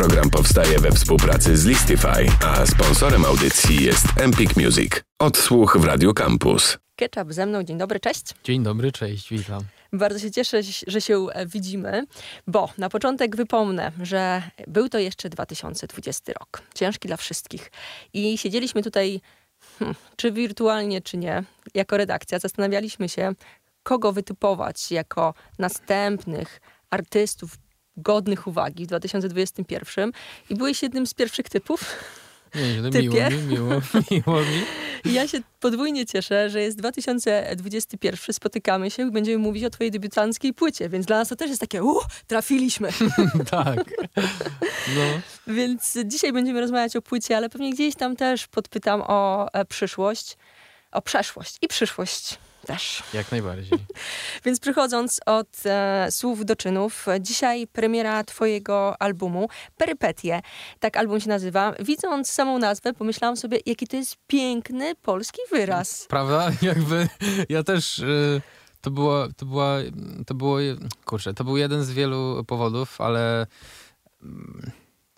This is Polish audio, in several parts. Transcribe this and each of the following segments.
Program powstaje we współpracy z Listify, a sponsorem audycji jest Empik Music. Odsłuch w Radio Campus. Ketchup ze mną. Dzień dobry, cześć. Dzień dobry, cześć, witam. Bardzo się cieszę, że się e, widzimy, bo na początek wypomnę, że był to jeszcze 2020 rok. Ciężki dla wszystkich. I siedzieliśmy tutaj, hmm, czy wirtualnie, czy nie, jako redakcja, zastanawialiśmy się, kogo wytypować jako następnych artystów godnych uwagi w 2021 i byłeś jednym z pierwszych typów. Nieźle, miło mi, miło, miło mi. Ja się podwójnie cieszę, że jest 2021, spotykamy się i będziemy mówić o twojej debiutanckiej płycie, więc dla nas to też jest takie, uh, trafiliśmy. tak. No. Więc dzisiaj będziemy rozmawiać o płycie, ale pewnie gdzieś tam też podpytam o e, przyszłość, o przeszłość i przyszłość też. Jak najbardziej. Więc przychodząc od e, słów do czynów, dzisiaj premiera twojego albumu, Perypetie, tak album się nazywa. Widząc samą nazwę, pomyślałam sobie, jaki to jest piękny polski wyraz. Prawda? Jakby ja też... Y to było, to była, to było, kurczę, to był jeden z wielu powodów, ale mm,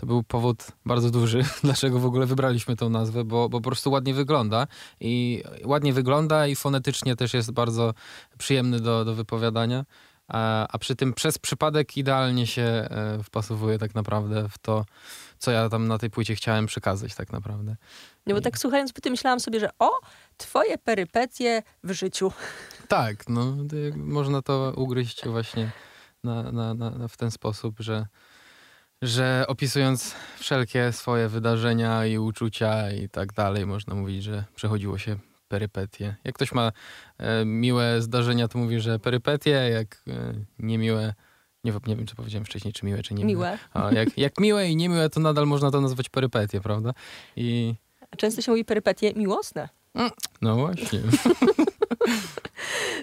to był powód bardzo duży, dlaczego w ogóle wybraliśmy tą nazwę, bo, bo po prostu ładnie wygląda i ładnie wygląda i fonetycznie też jest bardzo przyjemny do, do wypowiadania. A, a przy tym przez przypadek idealnie się e, wpasowuje tak naprawdę w to, co ja tam na tej płycie chciałem przekazać tak naprawdę. No bo tak słuchając tym myślałam sobie, że o, twoje perypetie w życiu. Tak, no można to ugryźć właśnie na, na, na, w ten sposób, że że opisując wszelkie swoje wydarzenia i uczucia i tak dalej, można mówić, że przechodziło się perypetie. Jak ktoś ma e, miłe zdarzenia, to mówi, że perypetie, jak e, niemiłe, nie, nie wiem, co powiedziałem wcześniej, czy miłe, czy niemiłe. Miłe. A jak, jak miłe i niemiłe, to nadal można to nazwać perypetie, prawda? I... Często się mówi perypetie miłosne. No właśnie.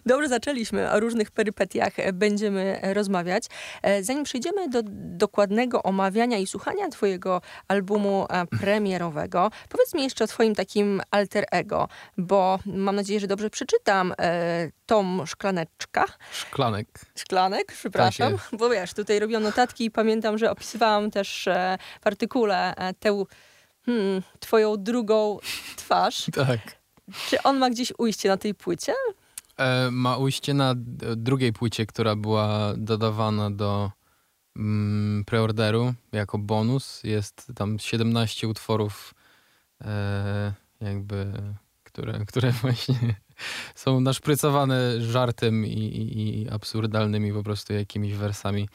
Dobrze zaczęliśmy, o różnych perypetiach będziemy rozmawiać. E, zanim przejdziemy do dokładnego omawiania i słuchania twojego albumu e, premierowego, powiedz mi jeszcze o twoim takim alter ego, bo mam nadzieję, że dobrze przeczytam e, Tom Szklaneczka. Szklanek. Szklanek, przepraszam, tak bo wiesz, tutaj robiłam notatki i pamiętam, że opisywałam też w artykule tę hmm, twoją drugą twarz. Tak. Czy on ma gdzieś ujście na tej płycie? E, ma ujście na drugiej płycie, która była dodawana do mm, preorderu jako bonus. Jest tam 17 utworów e, jakby, które, które właśnie są naszprycowane żartem i, i, absurdalnymi po prostu jakimiś wersami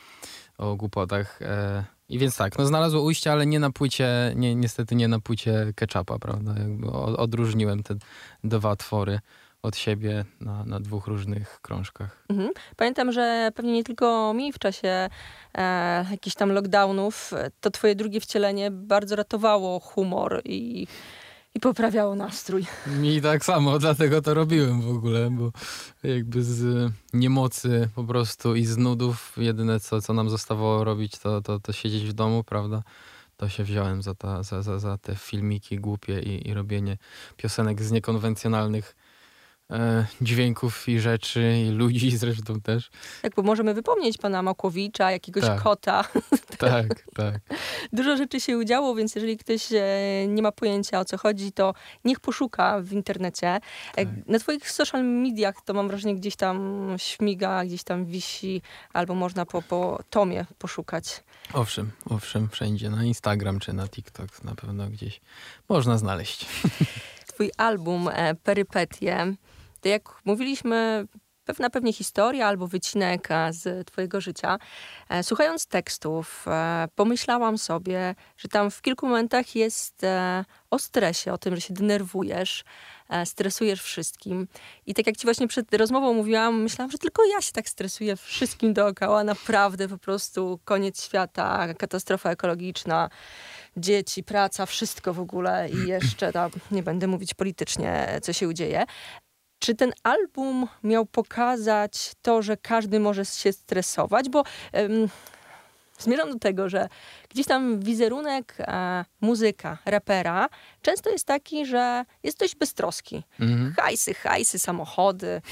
o głupotach. E, I więc tak, no znalazło ujście, ale nie na płycie, nie, niestety nie na płycie ketchupa, prawda? Jakby odróżniłem te dwa twory od siebie na, na dwóch różnych krążkach. Mhm. Pamiętam, że pewnie nie tylko mi w czasie e, jakichś tam lockdownów to twoje drugie wcielenie bardzo ratowało humor i i poprawiało nastrój. Mi tak samo, dlatego to robiłem w ogóle, bo jakby z niemocy po prostu i z nudów jedyne co, co nam zostawało robić to, to, to siedzieć w domu, prawda? To się wziąłem za, ta, za, za, za te filmiki głupie i, i robienie piosenek z niekonwencjonalnych e, dźwięków i rzeczy i ludzi zresztą też. Tak, bo możemy wypomnieć pana Makłowicza, jakiegoś tak. kota. Tak, tak. Dużo rzeczy się udziało, więc jeżeli ktoś e, nie ma pojęcia o co chodzi, to niech poszuka w internecie. E, tak. Na twoich social mediach to mam wrażenie gdzieś tam śmiga, gdzieś tam wisi, albo można po, po tomie poszukać. Owszem, owszem, wszędzie. Na Instagram czy na TikTok na pewno gdzieś można znaleźć. Twój album Perypetie jak mówiliśmy, pewna pewnie historia albo wycinek e, z twojego życia. E, słuchając tekstów, e, pomyślałam sobie, że tam w kilku momentach jest o stresie, o tym, że się denerwujesz, stresujesz wszystkim. I tak jak ci właśnie przed rozmową mówiłam, myślałam, że tylko ja się tak stresuję wszystkim dookoła. Naprawdę po prostu koniec świata, katastrofa ekologiczna, dzieci, praca, wszystko w ogóle i jeszcze tam, nie będę mówić politycznie, co się dzieje. Czy ten album miał pokazać to, że każdy może się stresować? Bo um, zmierzam do tego, że gdzieś tam wizerunek e, muzyka, rapera często jest taki, że jest dość beztroski. Mhm. Hajsy, hajsy, samochody,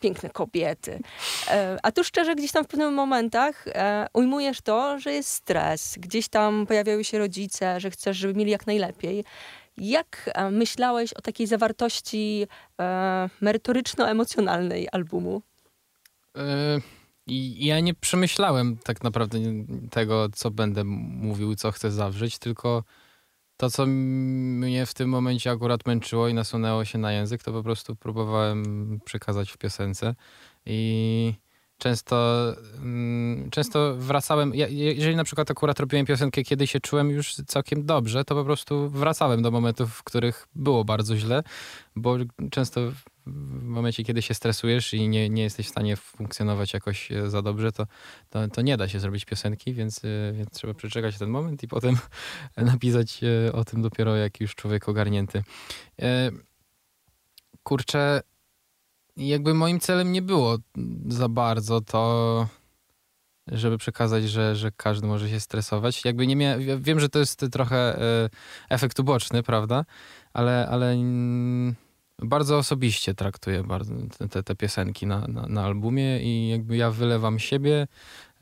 piękne kobiety. E, a tu szczerze gdzieś tam w pewnych momentach e, ujmujesz to, że jest stres. Gdzieś tam pojawiają się rodzice, że chcesz, żeby mieli jak najlepiej. Jak e, myślałeś o takiej zawartości e, merytoryczno-emocjonalnej albumu? E, ja nie przemyślałem tak naprawdę tego, co będę mówił, co chcę zawrzeć, tylko to, co mnie w tym momencie akurat męczyło i nasunęło się na język, to po prostu próbowałem przekazać w piosence. I często, mm, często wracałem, jeżeli na przykład akurat robiłem piosenkę, kiedy się czułem już całkiem dobrze, to po prostu wracałem do momentów, w których było bardzo źle, bo często w momencie, kiedy się stresujesz i nie, nie jesteś w stanie funkcjonować jakoś e, za dobrze, to, to, to nie da się zrobić piosenki, więc, e, więc trzeba przeczekać ten moment i potem napisać e, o tym dopiero jak już człowiek ogarnięty. Kurczę, jakby moim celem nie było za bardzo to, żeby przekazać, że, że każdy może się stresować. Jakby nie mia... Wiem, że to jest trochę efekt uboczny, prawda? Ale, ale bardzo osobiście traktuję bardzo te, te piosenki na, na, na, albumie i jakby ja wylewam siebie.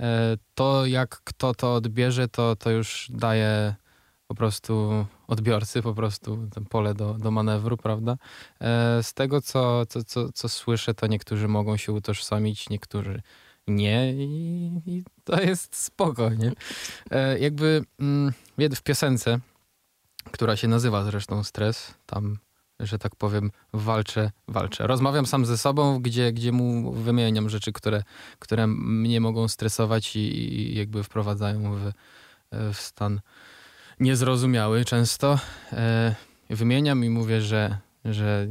E, to jak kto to odbierze, to, to już daje po prostu odbiorcy, po prostu pole do, do manewru, prawda? E, z tego, co, co, co, co słyszę, to niektórzy mogą się utożsamić, niektórzy nie i, i to jest spoko, nie? E, jakby mm, w piosence, która się nazywa zresztą Stres, tam że tak powiem, walczę, walczę. Rozmawiam sam ze sobą, gdzie, gdzie mu wymieniam rzeczy, które, które mnie mogą stresować i, i jakby wprowadzają w, w stan niezrozumiały często. E, wymieniam i mówię, że, że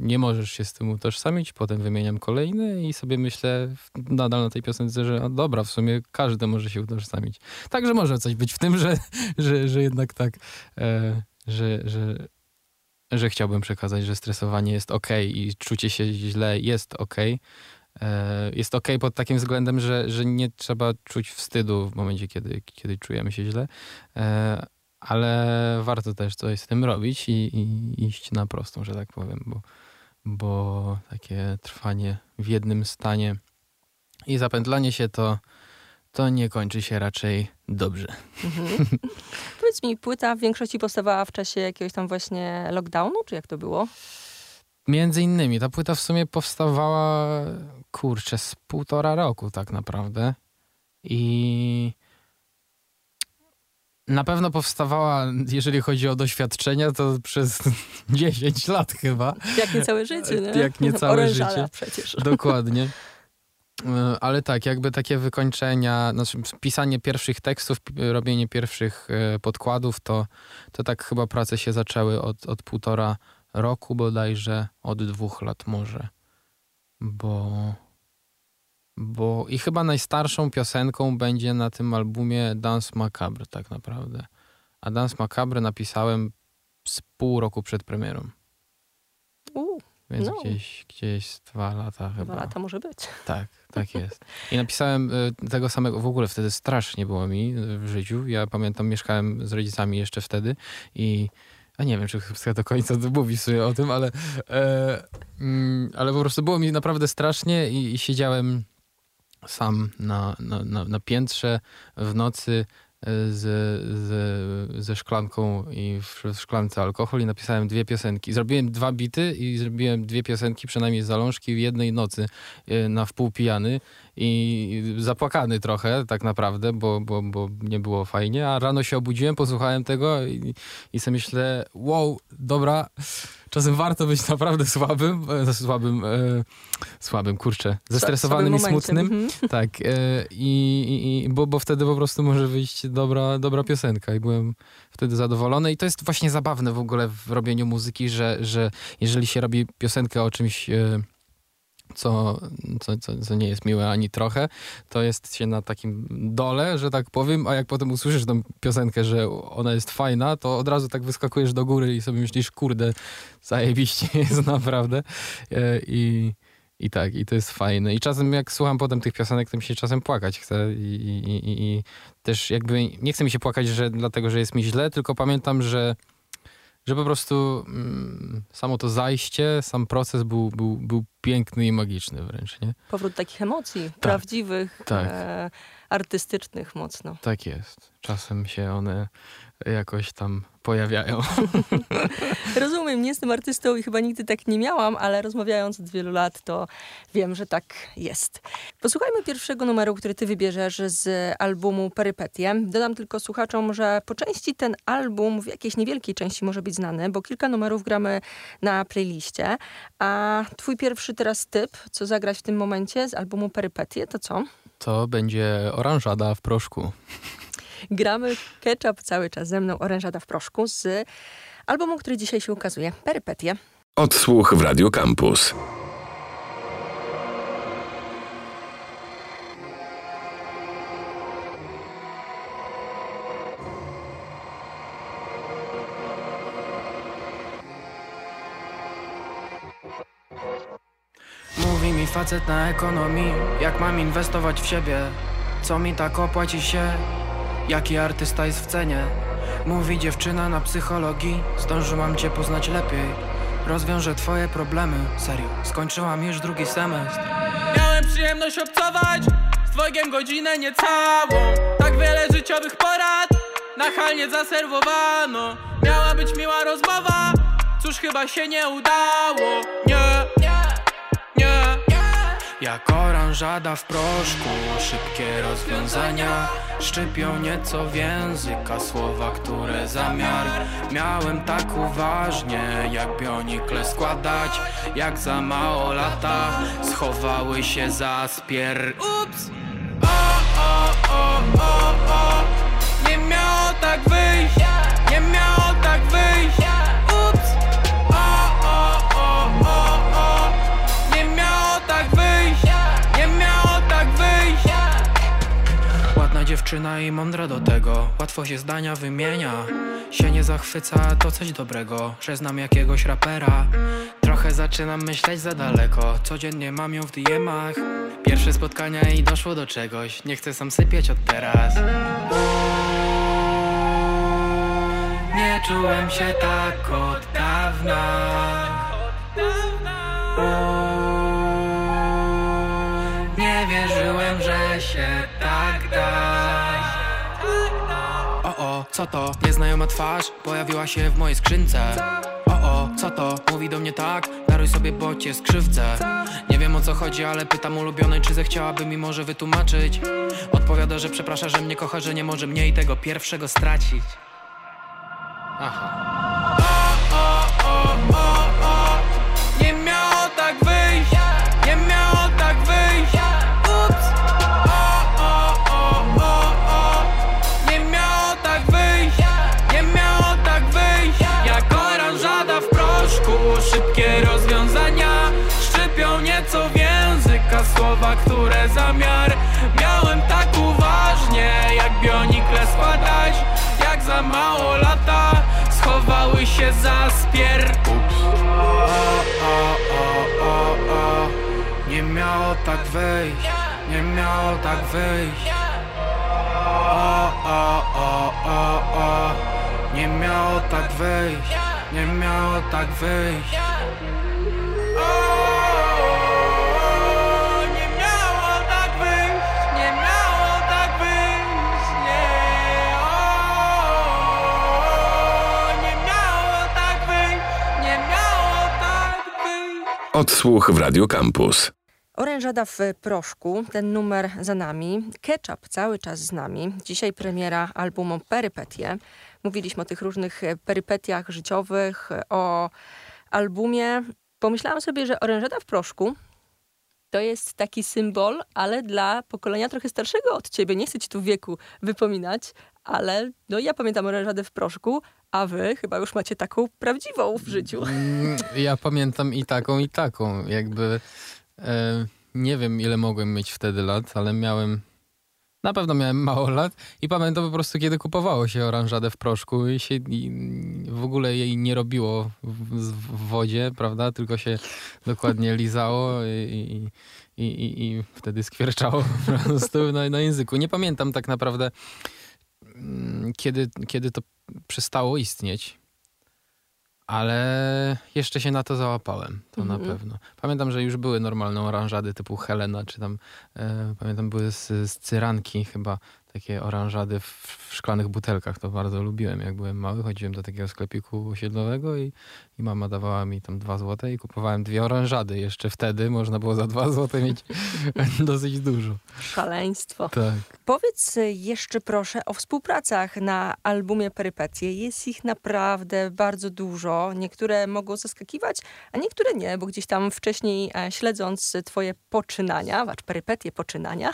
nie możesz się z tym utożsamić, potem wymieniam kolejne i sobie myślę nadal na tej piosence, że dobra, w sumie każdy może się utożsamić. Także może coś być w tym, że, że, że jednak tak, e, że, że że chciałbym przekazać, że stresowanie jest ok i czucie się źle jest ok. E, jest ok pod takim względem, że, że nie trzeba czuć wstydu w momencie, kiedy, kiedy czujemy się źle, e, ale warto też coś z tym robić i, i iść na prostą, że tak powiem, bo, bo takie trwanie w jednym stanie i zapętlanie się to to nie kończy się raczej dobrze. Mhm. Powiedz mi, płyta w większości powstawała w czasie jakiegoś tam właśnie lockdownu, czy jak to było? Między innymi. Ta płyta w sumie powstawała, kurczę, z półtora roku tak naprawdę. I na pewno powstawała, jeżeli chodzi o doświadczenia, to przez 10 lat chyba. Jak nie całe życie, nie? Jak nie całe życie. przecież. Dokładnie. E, ale tak, jakby takie wykończenia, znaczy pisanie pierwszych tekstów, robienie pierwszych e, podkładów, to, to tak chyba prace się zaczęły od, od półtora roku bodajże, od dwóch lat może. Bo, bo i chyba najstarszą piosenką będzie na tym albumie Dance Macabre tak naprawdę. A Dance Macabre napisałem z pół roku przed premierą. Uh. Więc no. gdzieś, gdzieś dwa lata chyba. Dwa lata może być. Tak, tak jest. I napisałem y, tego samego, w ogóle wtedy strasznie było mi w życiu. Ja pamiętam, mieszkałem z rodzicami jeszcze wtedy i a nie wiem, czy chcę do końca mówić sobie o tym, ale, e, mm, ale po prostu było mi naprawdę strasznie i, i siedziałem sam na, na, na, na piętrze w nocy z, z, ze szklanką i w, w szklance alkohol i napisałem dwie piosenki. Zrobiłem dwa bity i zrobiłem dwie piosenki, przynajmniej zalążki w jednej nocy e, na wpół pijany i zapłakany trochę tak naprawdę, bo, bo, bo nie było fajnie, a rano się obudziłem, posłuchałem tego i, i sobie myślę, wow, dobra, czasem warto być naprawdę słabym, e, słabym, e, słabym, kurczę, zestresowanym i smutnym. Mhm. Tak, e, i, i, bo, bo wtedy po prostu może wyjść dobra, dobra piosenka i byłem wtedy zadowolony i to jest właśnie zabawne w ogóle w robieniu muzyki, że, że jeżeli się robi piosenkę o czymś... Co, co, co, co, nie jest miłe ani trochę, to jest się na takim dole, że tak powiem, a jak potem usłyszysz tą piosenkę, że ona jest fajna, to od razu tak wyskakujesz do góry i sobie myślisz, kurde, zajebiście jest naprawdę. E, I, i tak, i to jest fajne. I czasem jak słucham potem tych piosenek, to mi się czasem płakać chce i, i, i, i też jakby nie chce mi się płakać, że dlatego, że jest mi źle, tylko pamiętam, że że po prostu mm, samo to zajście, sam proces był, był, był piękny i magiczny wręcz, nie? Powrót takich emocji, prawdziwych, tak. E, artystycznych mocno. Tak jest. Czasem się one jakoś tam pojawiają. Rozumiem, nie jestem artystą i chyba nigdy tak nie miałam, ale rozmawiając od wielu lat, to wiem, że tak jest. Posłuchajmy pierwszego numeru, który ty wybierzesz z albumu Perypetie. Dodam tylko słuchaczom, że po części ten album w jakiejś niewielkiej części może być znany, bo kilka numerów gramy na playliście. A twój pierwszy teraz typ, co zagrać w tym momencie z albumu Perypetie, to co? To będzie oranżada w proszku. Gramy ketchup cały czas ze mną, orężada w proszku z albumu, który dzisiaj się ukazuje, Perypetie. Odsłuch w Radio Campus. Mówi mi facet na ekonomii, jak mam inwestować w siebie, co mi tak opłaci się, jaki artysta jest w cenie. Mówi dziewczyna na psychologii, zdążyłam cię poznać lepiej, rozwiążę twoje problemy, serio, skończyłam już drugi semestr. Miałem przyjemność obcować z dwojgiem godzinę niecałą, tak wiele życiowych porad, nachalnie zaserwowano. Miała być miła rozmowa, cóż chyba się nie udało. Jak oranżada w proszku, szybkie rozwiązania Szczypią nieco w języka słowa, które zamiar Miałem tak uważnie, jak bionikle składać Jak za mało lata schowały się za spier Ups! O, o, o, o, o dziewczyna i mądra do tego. Łatwo się zdania wymienia. Się nie zachwyca, to coś dobrego Że znam jakiegoś rapera. Trochę zaczynam myśleć za daleko. Codziennie mam ją w DM-ach Pierwsze spotkania i doszło do czegoś. Nie chcę sam sypieć od teraz. Nie czułem się tak od dawna. Nie wierzyłem, że się tak da Co to? Nieznajoma twarz pojawiła się w mojej skrzynce O, o, co to? Mówi do mnie tak, daruj sobie, bo cię skrzywdzę Nie wiem o co chodzi, ale pytam ulubionej, czy zechciałaby mi może wytłumaczyć Odpowiada, że przeprasza, że mnie kocha, że nie może mnie i tego pierwszego stracić Aha. Zamiar Miałem tak uważnie, jak bionikle składać Jak za mało lata schowały się za spier o. Nie miało tak wyjść, nie miało tak wyjść. O, o, o, o, o. Nie miało tak wyjść, nie miało tak wyjść. Odsłuch w Radio Campus. Orężada w proszku, ten numer za nami. Ketchup cały czas z nami. Dzisiaj premiera albumu Perypetie. Mówiliśmy o tych różnych perypetiach życiowych, o albumie. Pomyślałam sobie, że Orężada w proszku to jest taki symbol, ale dla pokolenia trochę starszego od ciebie. Nie chcę ci tu wieku wypominać, ale no ja pamiętam Orężadę w proszku, a wy chyba już macie taką prawdziwą w życiu. Mm, Ja pamiętam i taką, i taką. Jakby e, nie wiem, ile mogłem mieć wtedy lat, ale miałem. Na pewno miałem mało lat i pamiętam po prostu, kiedy kupowało się oranżadę w proszku i się i w ogóle jej nie robiło w, w wodzie, prawda? Tylko się dokładnie lizało i, i, i, i wtedy skwierczało po prostu na, języku. Nie pamiętam tak naprawdę, kiedy, kiedy to przestało istnieć. ale jeszcze się na to załapałem, to Mhm. na pewno. Pamiętam, że już były normalne oranżady typu Helena, czy tam, e, pamiętam, były z, z cyranki chyba, takie oranżady w, w szklanych butelkach. To bardzo lubiłem, jak byłem mały. Chodziłem do takiego sklepiku osiedlowego i, i mama dawała mi tam dwa złote i kupowałem dwie oranżady. Jeszcze wtedy można było za dwa złote mieć dosyć dużo. Szaleństwo. Tak. Powiedz y, jeszcze proszę o współpracach na albumie Perypetie. Jest ich naprawdę bardzo dużo. Niektóre mogą zaskakiwać, a niektóre nie, bo gdzieś tam wcześniej e, śledząc twoje poczynania, wacz perypetie poczynania,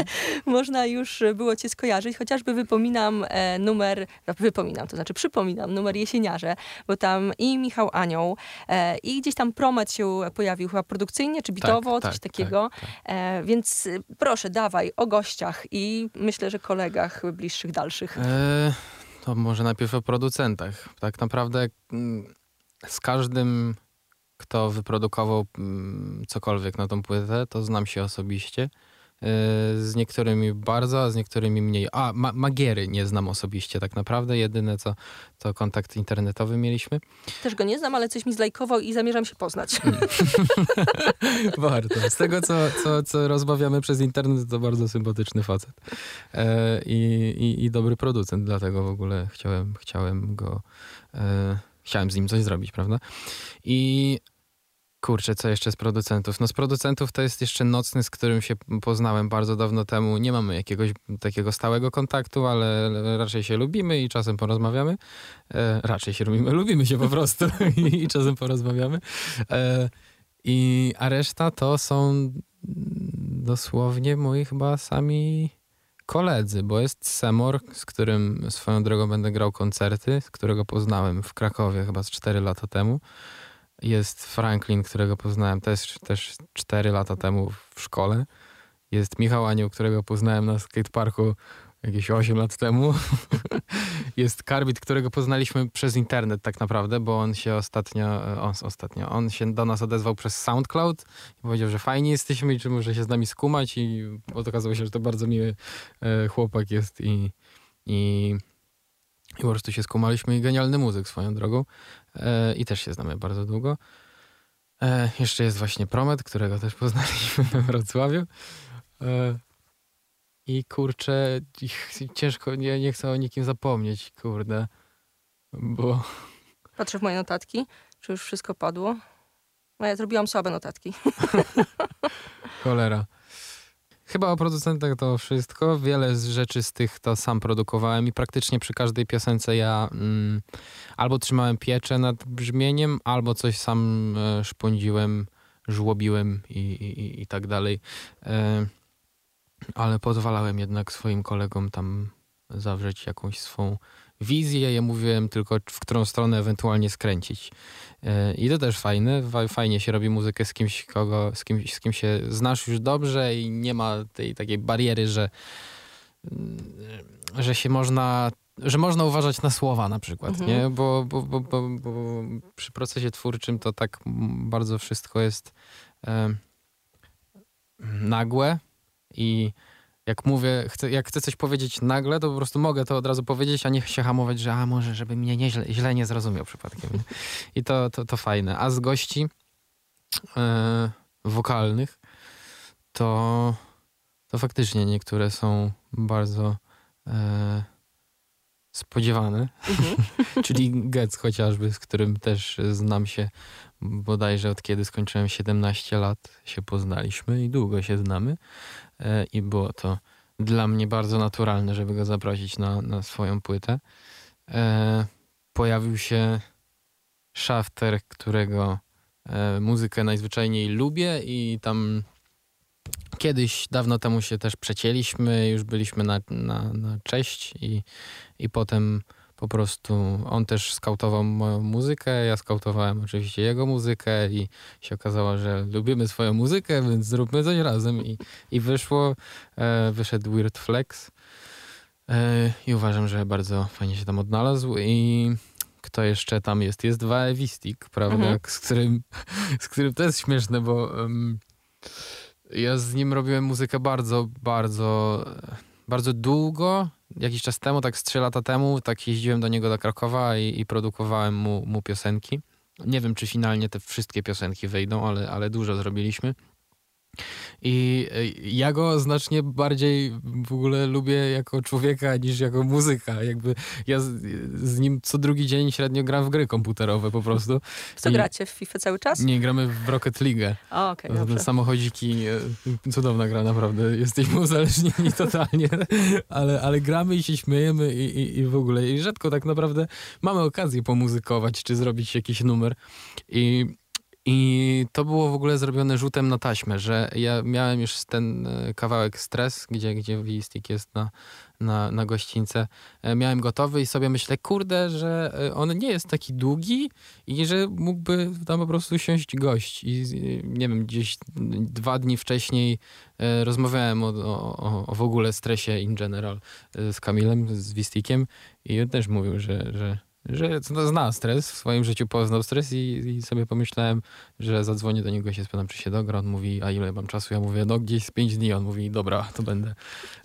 można już było cię skojarzyć. Chociażby wypominam e, numer, no, wypominam, to znaczy przypominam numer Jesieniarze, bo tam i Michał Anioł e, i gdzieś tam Promet się pojawił chyba produkcyjnie czy bitowo, tak, coś tak, takiego. tak. E, więc y, proszę, dawaj o gościach i myślę, że kolegach bliższych, dalszych. E, to może najpierw o producentach. Tak naprawdę mm, z każdym, kto wyprodukował mm, cokolwiek na tą płytę, to znam się osobiście. E, Z niektórymi bardzo, a z niektórymi mniej. A, ma Magiery nie znam osobiście tak naprawdę. Jedyne co, to kontakt internetowy mieliśmy. Też go nie znam, ale coś mi zlajkował i zamierzam się poznać. Warto. Z tego, co, co, co rozmawiamy przez internet, to bardzo sympatyczny facet. E, i, i, I dobry producent, dlatego w ogóle chciałem, chciałem go. E, chciałem z nim coś zrobić, prawda? I kurczę, co jeszcze z producentów? No z producentów to jest jeszcze Nocny, z którym się poznałem bardzo dawno temu. Nie mamy jakiegoś takiego stałego kontaktu, ale raczej się lubimy i czasem porozmawiamy. E, raczej się lubimy, lubimy się po prostu i, i czasem porozmawiamy. E, i, a reszta to są dosłownie moi chyba sami koledzy, bo jest Semor, z którym swoją drogą będę grał koncerty, z którego poznałem w Krakowie chyba z 4 lata temu. Jest Franklin, którego poznałem też, też 4 lata temu w szkole. Jest Michał Anioł, którego poznałem na skateparku jakieś 8 lat temu. Jest Karbit, którego poznaliśmy przez internet tak naprawdę, bo on się ostatnio, on, ostatnio, on się do nas odezwał przez SoundCloud i powiedział, że fajnie jesteśmy i czy może się z nami skumać i okazało się, że to bardzo miły e, chłopak jest i, i, i po prostu się skumaliśmy i genialny muzyk swoją drogą e, i też się znamy bardzo długo. E, jeszcze jest właśnie Promet, którego też poznaliśmy we Wrocławiu. E, i kurczę, ciężko, nie, nie chcę o nikim zapomnieć, kurde. Bo Patrzę w moje notatki, czy już wszystko padło. No ja zrobiłam słabe notatki. cholera. Chyba o producentach to wszystko. Wiele z rzeczy z tych to sam produkowałem i praktycznie przy każdej piosence ja mm, albo trzymałem pieczę nad brzmieniem, albo coś sam e, szpądziłem, żłobiłem i, i, i- tak dalej. E, ale pozwalałem jednak swoim kolegom tam zawrzeć jakąś swą wizję. Ja mówiłem tylko, w którą stronę ewentualnie skręcić. E, I to też fajne. Fa- Fajnie się robi muzykę z kimś, kogo, z kim, z kim się znasz już dobrze i nie ma tej takiej bariery, że, mm, że się można, że można uważać na słowa na przykład, Mhm. nie? Bo, bo, bo, bo, bo przy procesie twórczym to tak bardzo wszystko jest e, nagłe i jak mówię, chcę, jak chcę coś powiedzieć nagle, to po prostu mogę to od razu powiedzieć, a nie się hamować, że a może, żeby mnie nie źle, źle nie zrozumiał przypadkiem. Nie? I to, to, to fajne. A z gości e, wokalnych to, to faktycznie niektóre są bardzo e, spodziewane. Mhm. Czyli Getz chociażby, z którym też znam się bodajże od kiedy skończyłem 17 lat się poznaliśmy i długo się znamy i było to dla mnie bardzo naturalne, żeby go zaprosić na, na swoją płytę. E, pojawił się Shafter, którego e, muzykę najzwyczajniej lubię i tam kiedyś, dawno temu się też przecięliśmy, już byliśmy na, na, na cześć i, i potem po prostu on też skautował moją muzykę, ja skautowałem oczywiście jego muzykę i się okazało, że lubimy swoją muzykę, więc zróbmy coś razem i, i wyszło, e, wyszedł Weird Flex e, i uważam, że bardzo fajnie się tam odnalazł i kto jeszcze tam jest? Jest Waevistik, prawda? Mhm. Z, którym, z którym to jest śmieszne, bo em, ja z nim robiłem muzykę bardzo, bardzo bardzo długo, jakiś czas temu, tak z 3 lata temu, tak jeździłem do niego do Krakowa i, i produkowałem mu, mu piosenki. Nie wiem, czy finalnie te wszystkie piosenki wyjdą, ale, ale dużo zrobiliśmy. I ja go znacznie bardziej w ogóle lubię jako człowieka niż jako muzyka. Jakby ja z, z nim co drugi dzień średnio gram w gry komputerowe po prostu. Co I gracie w FIFA cały czas? Nie, gramy w Rocket League. Okej, okay, Samochodziki, e, cudowna gra naprawdę. Jesteśmy uzależnieni totalnie, ale, ale gramy i się śmiejemy i, i, i w ogóle. I rzadko tak naprawdę mamy okazję pomuzykować, czy zrobić jakiś numer. I i to było w ogóle zrobione rzutem na taśmę, że ja miałem już ten e, kawałek stres, gdzie, gdzie Wistik jest na, na, na gościńce. E, miałem gotowy i sobie myślę, kurde, że e, on nie jest taki długi i że mógłby tam po prostu siąść gość. I nie wiem, gdzieś dwa dni wcześniej rozmawiałem o, o, o w ogóle stresie in general z Kamilem, z Wistikiem i on też mówił, że, że że zna stres, w swoim życiu poznał stres i, i, sobie pomyślałem, że zadzwonię do niego i się spytam, czy się dogra. On mówi, a ile mam czasu? Ja mówię, no gdzieś z pięć dni. On mówi, dobra, to będę,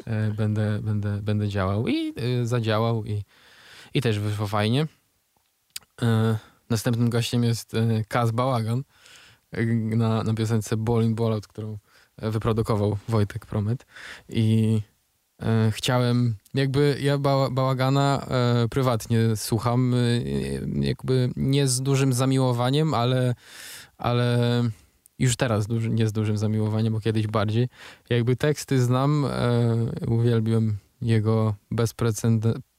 e, będę, będę, będę działał. I e, zadziałał i, i też wyszło fajnie. E, następnym gościem jest e, Kaz Bałagan e, na, na piosence Bowling Bollout, którą wyprodukował Wojtek Promet. I chciałem, jakby ja bałagana e, prywatnie słucham, e, jakby nie z dużym zamiłowaniem, ale, ale już teraz nie z dużym zamiłowaniem, bo kiedyś bardziej. Jakby teksty znam, uwielbiam jego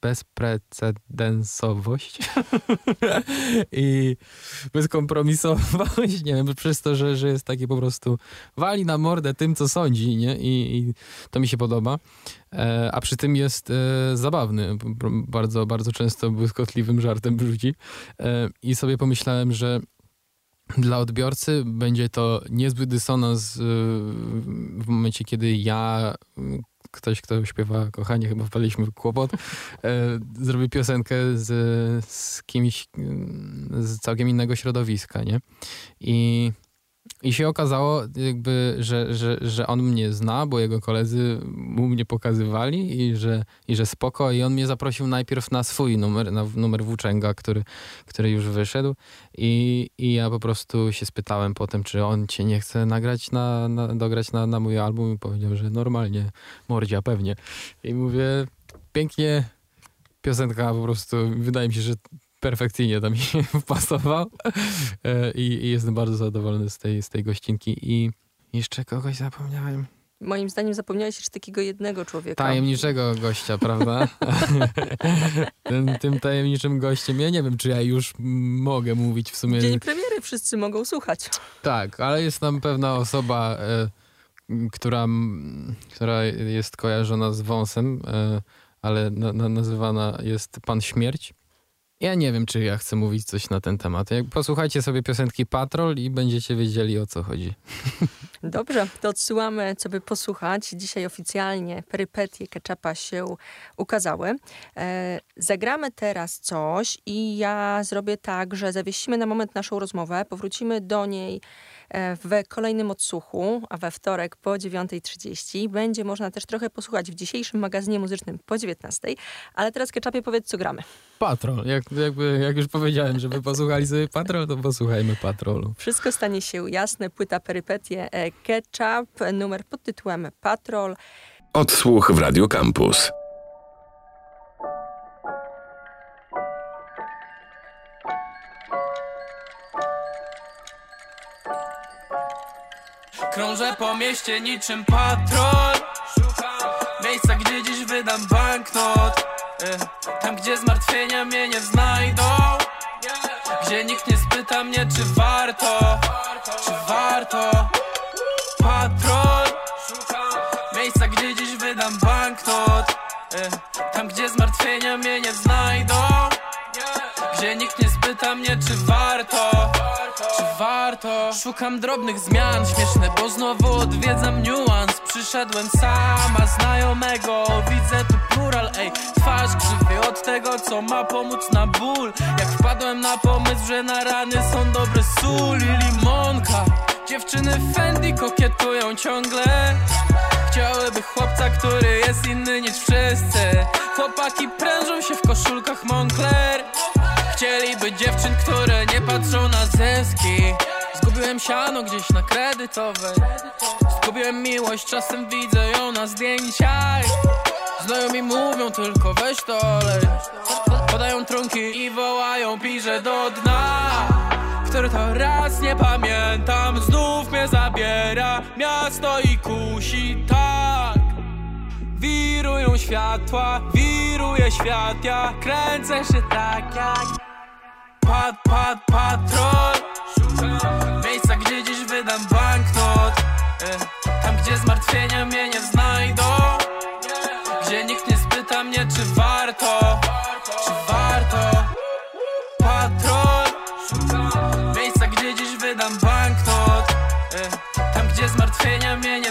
bezprecedensowość i bezkompromisowość, nie wiem, przez to, że, że jest taki po prostu wali na mordę tym, co sądzi, nie? I, i to mi się podoba. E, a przy tym jest e, zabawny, bardzo, bardzo często błyskotliwym żartem rzuci. E, I sobie pomyślałem, że dla odbiorcy będzie to niezły dysonans e, w momencie, kiedy ja ktoś, kto śpiewa kochanie, chyba wpadliśmy w kłopot, e, zrobił piosenkę z, z kimś z całkiem innego środowiska, nie? I i się okazało, jakby, że, że, że on mnie zna, bo jego koledzy mu mnie pokazywali i że, i że spoko. I on mnie zaprosił najpierw na swój numer, na numer włóczęga, który, który już wyszedł. I, I ja po prostu się spytałem potem, czy on cię nie chce nagrać, na, na, dograć na, na mój album. I powiedział, że normalnie, mordzia pewnie. I mówię, pięknie, piosenka po prostu, wydaje mi się, że perfekcyjnie tam się wpasował e, I, i jestem bardzo zadowolony z tej, z tej gościnki i jeszcze kogoś zapomniałem. Moim zdaniem zapomniałeś jeszcze takiego jednego człowieka. Tajemniczego gościa, prawda? Ten, tym tajemniczym gościem, ja nie wiem, czy ja już mogę mówić w sumie. Dzień premiery wszyscy mogą słuchać. Tak, ale jest tam pewna osoba, e, która, która jest kojarzona z wąsem, e, ale na, na, nazywana jest Pan Śmierć. Ja nie wiem, czy ja chcę mówić coś na ten temat. Posłuchajcie sobie piosenki Patrol i będziecie wiedzieli, o co chodzi. Dobrze, to odsyłamy, co by posłuchać. Dzisiaj oficjalnie perypetie Ketchupa się ukazały. E, zagramy teraz coś i ja zrobię tak, że zawiesimy na moment naszą rozmowę, powrócimy do niej w kolejnym odsłuchu, a we wtorek po 9.30. Będzie można też trochę posłuchać w dzisiejszym magazynie muzycznym po 19.00. Ale teraz Ketchupie powiedz, co gramy. Patrol. Jak, jakby, jak już powiedziałem, żeby posłuchali sobie Patrol, to posłuchajmy Patrolu. Wszystko stanie się jasne. Płyta Perypetie e, Ketchup, numer pod tytułem Patrol. Odsłuch w Radio Campus. Krążę po mieście niczym patrol. Miejsca, gdzie dziś wydam banknot. E, Tam, gdzie zmartwienia mnie nie znajdą. Gdzie nikt nie spyta mnie, czy warto Czy warto warto? Szukam drobnych zmian, śmieszne, bo znowu odwiedzam niuans. Przyszedłem sama, znajomego, widzę tu plural, ej Twarz krzywie od tego, co ma pomóc na ból. Jak wpadłem na pomysł, że na rany są dobre sól i limonka. Dziewczyny Fendi kokietują ciągle. Chciałyby chłopca, który jest inny niż wszyscy. Chłopaki prężą się w koszulkach Moncler. Chcieliby dziewczyn, które nie patrzą na zyski Zgubiłem siano gdzieś na kredytowej. Zgubiłem miłość, czasem widzę ją na zdjęciach. Znajomi mówią tylko weź to olej. Podają trunki i wołają piże do dna. Który to raz nie pamiętam Znów mnie zabiera. Miasto i kusi tak. Wirują światła, wiruje świat Ja kręcę się tak jak Pad, pad, patrol. Miejsca, gdzie dziś wydam banknot. E, Tam, gdzie zmartwienia mnie nie znajdą. Gdzie nikt nie spyta mnie, czy warto Czy warto. Patrol. Miejsca, gdzie dziś wydam banknot. E, Tam, gdzie zmartwienia mnie nie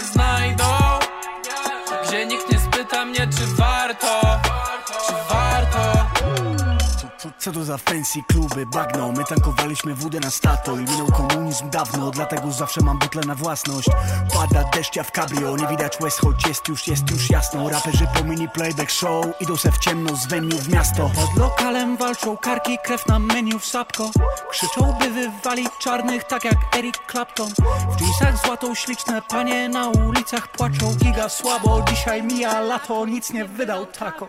Co, to za fancy kluby, bagno. My tankowaliśmy wódę na stato i minął komunizm dawno Dlatego zawsze mam butlę na własność. Pada deszcz, w cabrio, nie widać łez Choć jest już, jest już jasno. Raperzy po mini playback show Idą se w ciemno z venue w miasto. Pod lokalem walczą karki, krew na menu w sapko. Krzyczą by wywalić czarnych tak jak Eric Clapton. W jeansach złotą śliczne panie na ulicach płaczą. Giga słabo, dzisiaj mija lato, nic nie wydał tako.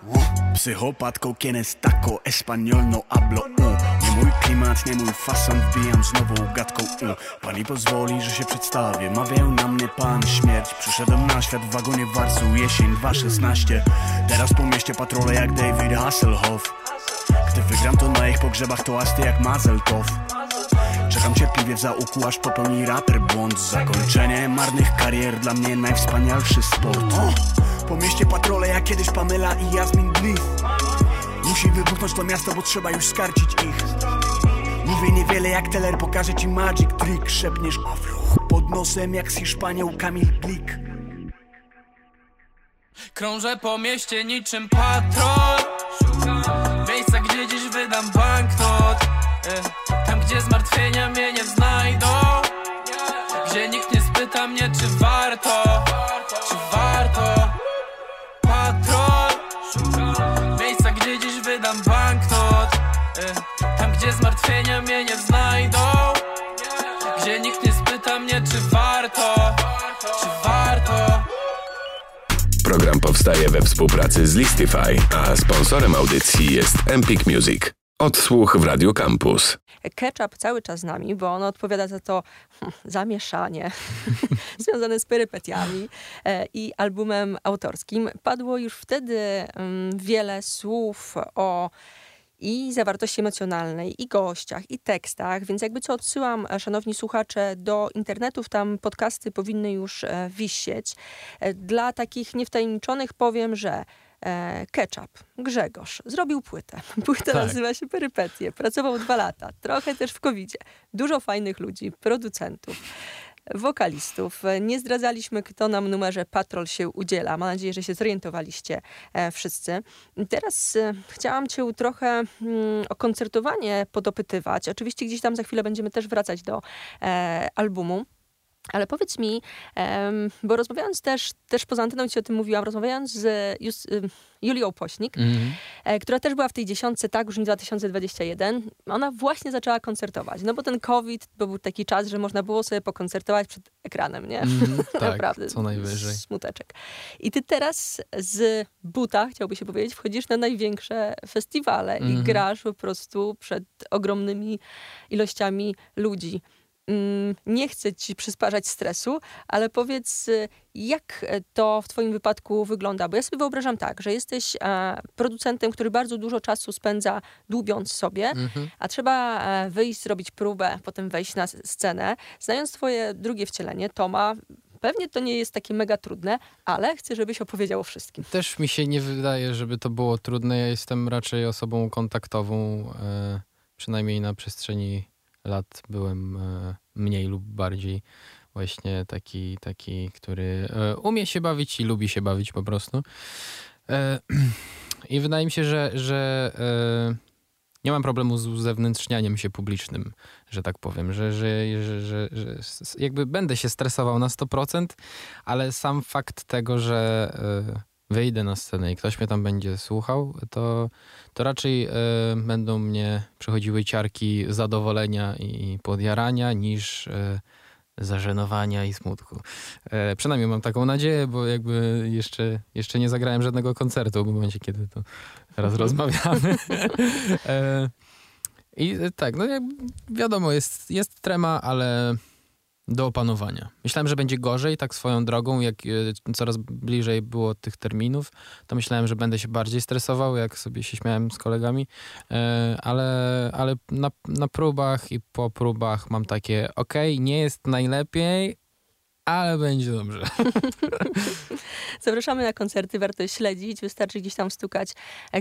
Psychopatko, quien es taco, español no hablo u. Nie mój klimat, nie mój fason, wbijam znowu gadką u. Pani pozwoli, że się przedstawię, mawiają na mnie pan śmierć Przyszedłem na świat. W wagonie Warsu, jesień 2.16 Teraz po mieście patrole jak David Hasselhoff. Gdy wygram to na ich pogrzebach to asty jak Mazeltow Czekam cierpliwie w zaułku, aż popełni raper błąd. Zakończenie marnych karier, dla mnie najwspanialszy sport. O, Po mieście patrole jak kiedyś Pamela i Jasmin Bliss Musi wybuchnąć to miasto, bo trzeba już skarcić ich. Mówię niewiele jak Teller, pokażę ci magic trick. Szepniesz pod nosem jak z Hiszpanią Kamil Glik Krążę po mieście niczym patrol. Miejsca, gdzie dziś wydam banknot e, Tam, gdzie zmartwienia mnie nie znajdą. Gdzie nikt nie spyta mnie, czy warto zmartwienia mnie nie znajdą Gdzie nikt nie spyta mnie, czy warto Czy warto Program powstaje we współpracy z Listify, a sponsorem audycji jest Empik Music. Odsłuch w Radio Campus. Ketchup cały czas z nami, bo on odpowiada za to hmm, zamieszanie związane z perypetiami e, i albumem autorskim. Padło już wtedy mm, wiele słów o i zawartości emocjonalnej, i gościach, i tekstach, więc jakby co odsyłam, e, szanowni słuchacze, do internetów, tam podcasty powinny już e, wisieć. E, Dla takich niewtajemniczonych powiem, że Ketchup, Grzegorz, zrobił płytę. Płyta Tak. nazywa się Perypetie. Pracował dwa lata, trochę też w covid Dużo fajnych ludzi, producentów, wokalistów. Nie zdradzaliśmy, kto nam numerze Patrol się udziela. Mam nadzieję, że się zorientowaliście e, wszyscy. Teraz e, chciałam cię trochę mm, o koncertowanie podopytywać. Oczywiście gdzieś tam za chwilę będziemy też wracać do e, albumu. Ale powiedz mi, bo rozmawiając też, też poza anteną ci o tym mówiłam, rozmawiając z y, Julią Pośnik, e, która też była w tej dziesiątce, tak, już 2021, ona właśnie zaczęła koncertować. No bo ten COVID to był taki czas, że można było sobie pokoncertować przed ekranem, nie? Mhm, tak, Naprawdę. co najwyżej. Smuteczek. I ty teraz z buta, chciałby się powiedzieć, wchodzisz na największe festiwale i Mhm. grasz po prostu przed ogromnymi ilościami ludzi. Mm, Nie chcę ci przysparzać stresu, ale powiedz, y, jak to w twoim wypadku wygląda? Bo ja sobie wyobrażam tak, że jesteś e, producentem, który bardzo dużo czasu spędza dłubiąc sobie, Mhm. a trzeba e, wyjść, zrobić próbę, potem wejść na scenę. Znając twoje drugie wcielenie, Toma, pewnie to nie jest takie mega trudne, ale chcę, żebyś opowiedział o wszystkim. Też mi się nie wydaje, żeby to było trudne. Ja jestem raczej osobą kontaktową. E, przynajmniej na przestrzeni lat byłem e, mniej lub bardziej właśnie taki, taki który e, umie się bawić i lubi się bawić po prostu. E, I wydaje mi się, że, że nie mam problemu z uzewnętrznianiem się publicznym, że tak powiem, że, że, że, że, jakby będę się stresował na 100%, ale sam fakt tego, że wyjdę na scenę i ktoś mnie tam będzie słuchał, to, to raczej y, będą mnie przechodziły ciarki zadowolenia i podjarania niż y, zażenowania i smutku. E, przynajmniej mam taką nadzieję, bo jakby jeszcze, jeszcze nie zagrałem żadnego koncertu w momencie, kiedy to teraz mhm. rozmawiamy. e, I tak, no wiadomo, jest, jest trema, ale do opanowania. Myślałem, że będzie gorzej, tak swoją drogą, jak e, coraz bliżej było tych terminów, to myślałem, że będę się bardziej stresował, jak sobie się śmiałem z kolegami, e, ale, ale na, na próbach i po próbach mam takie, ok, nie jest najlepiej, ale będzie dobrze. Zapraszamy na koncerty, warto śledzić. Wystarczy gdzieś tam stukać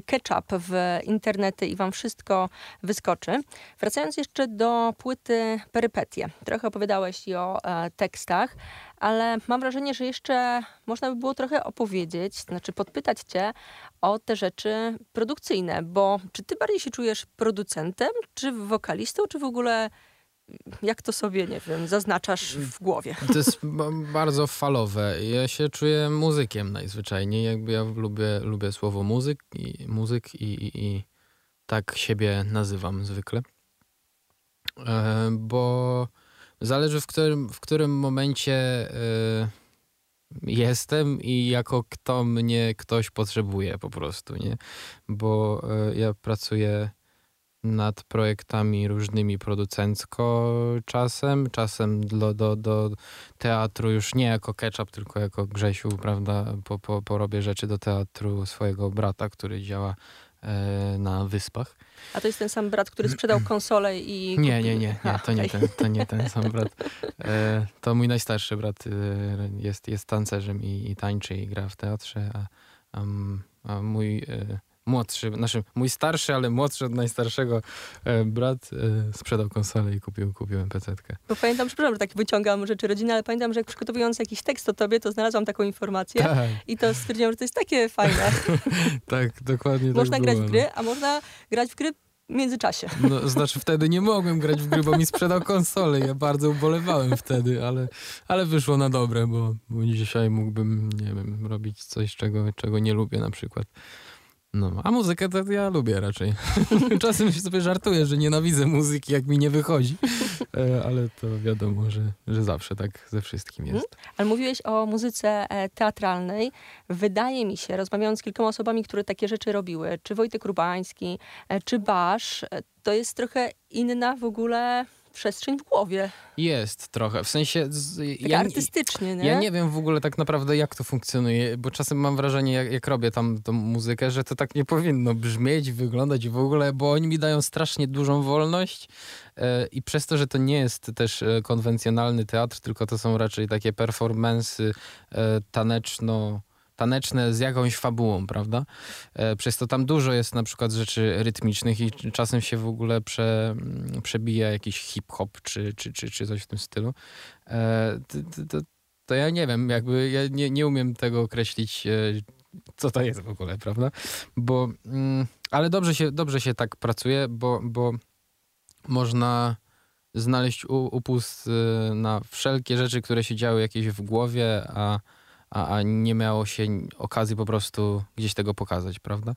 ketchup w internety i wam wszystko wyskoczy. Wracając jeszcze do płyty Perypetie. Trochę opowiadałeś i o e, tekstach, ale mam wrażenie, że jeszcze można by było trochę opowiedzieć, znaczy podpytać cię o te rzeczy produkcyjne, bo czy ty bardziej się czujesz producentem, czy wokalistą, czy w ogóle jak to sobie, nie wiem, zaznaczasz w głowie? To jest bardzo falowe. Ja się czuję muzykiem najzwyczajniej. Jakby ja lubię, lubię słowo muzyk i muzyk i, i, i tak siebie nazywam zwykle. E, bo zależy w którym, w którym momencie e, jestem i jako kto mnie ktoś potrzebuje po prostu, nie? Bo e, ja pracuję nad projektami różnymi producencko czasem, czasem do, do, do teatru już nie jako ketchup, tylko jako Grzesiu, prawda, po, po, porobię rzeczy do teatru swojego brata, który działa e, na Wyspach. A to jest ten sam brat, który sprzedał konsolę i... Nie, nie, nie, nie to, nie ten, to nie ten sam brat. E, to mój najstarszy brat e, jest, jest tancerzem i, i tańczy i gra w teatrze, a, a, a mój młodszy, znaczy mój starszy, ale młodszy od najstarszego e, brat e, sprzedał konsolę i kupił, kupiłem PC-tkę. Bo pamiętam, przepraszam, że tak wyciągam rzeczy rodzinne, ale pamiętam, że jak przygotowując jakiś tekst o tobie, to znalazłam taką informację tak. i to stwierdziłam, że to jest takie fajne. tak, dokładnie Można tak grać było, w gry, a można grać w gry w międzyczasie. No, znaczy wtedy nie mogłem grać w gry, bo mi sprzedał konsolę. Ja bardzo ubolewałem wtedy, ale, ale wyszło na dobre, bo, bo dzisiaj mógłbym, nie wiem, robić coś, czego, czego nie lubię na przykład. No, a muzykę to ja lubię raczej. Czasem się sobie żartuję, że nienawidzę muzyki, jak mi nie wychodzi, e, ale to wiadomo, że, że zawsze tak ze wszystkim jest. Hmm? Ale mówiłeś o muzyce e, teatralnej. Wydaje mi się, rozmawiając z kilkoma osobami, które takie rzeczy robiły, czy Wojtek Rubański, e, czy Basz, to jest trochę inna w ogóle przestrzeń w głowie. Jest trochę, w sensie... Z, tak ja, artystycznie, nie? Ja nie wiem w ogóle tak naprawdę jak to funkcjonuje, bo czasem mam wrażenie, jak, jak robię tam tą muzykę, że to tak nie powinno brzmieć, wyglądać w ogóle, bo oni mi dają strasznie dużą wolność e, i przez to, że to nie jest też e, konwencjonalny teatr, tylko to są raczej takie performensy e, taneczno taneczne z jakąś fabułą, prawda? E, przez to tam dużo jest na przykład rzeczy rytmicznych i czasem się w ogóle prze, mm, przebija jakiś hip-hop czy, czy, czy, czy coś w tym stylu. E, to, to, to ja nie wiem, jakby ja nie, nie umiem tego określić, e, co to jest w ogóle, prawda? Bo, mm, ale dobrze się, dobrze się tak pracuje, bo, bo można znaleźć upust na wszelkie rzeczy, które się działy jakieś w głowie, a a, a nie miało się okazji po prostu gdzieś tego pokazać, prawda?